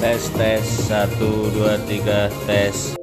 tes tes satu dua tiga tes.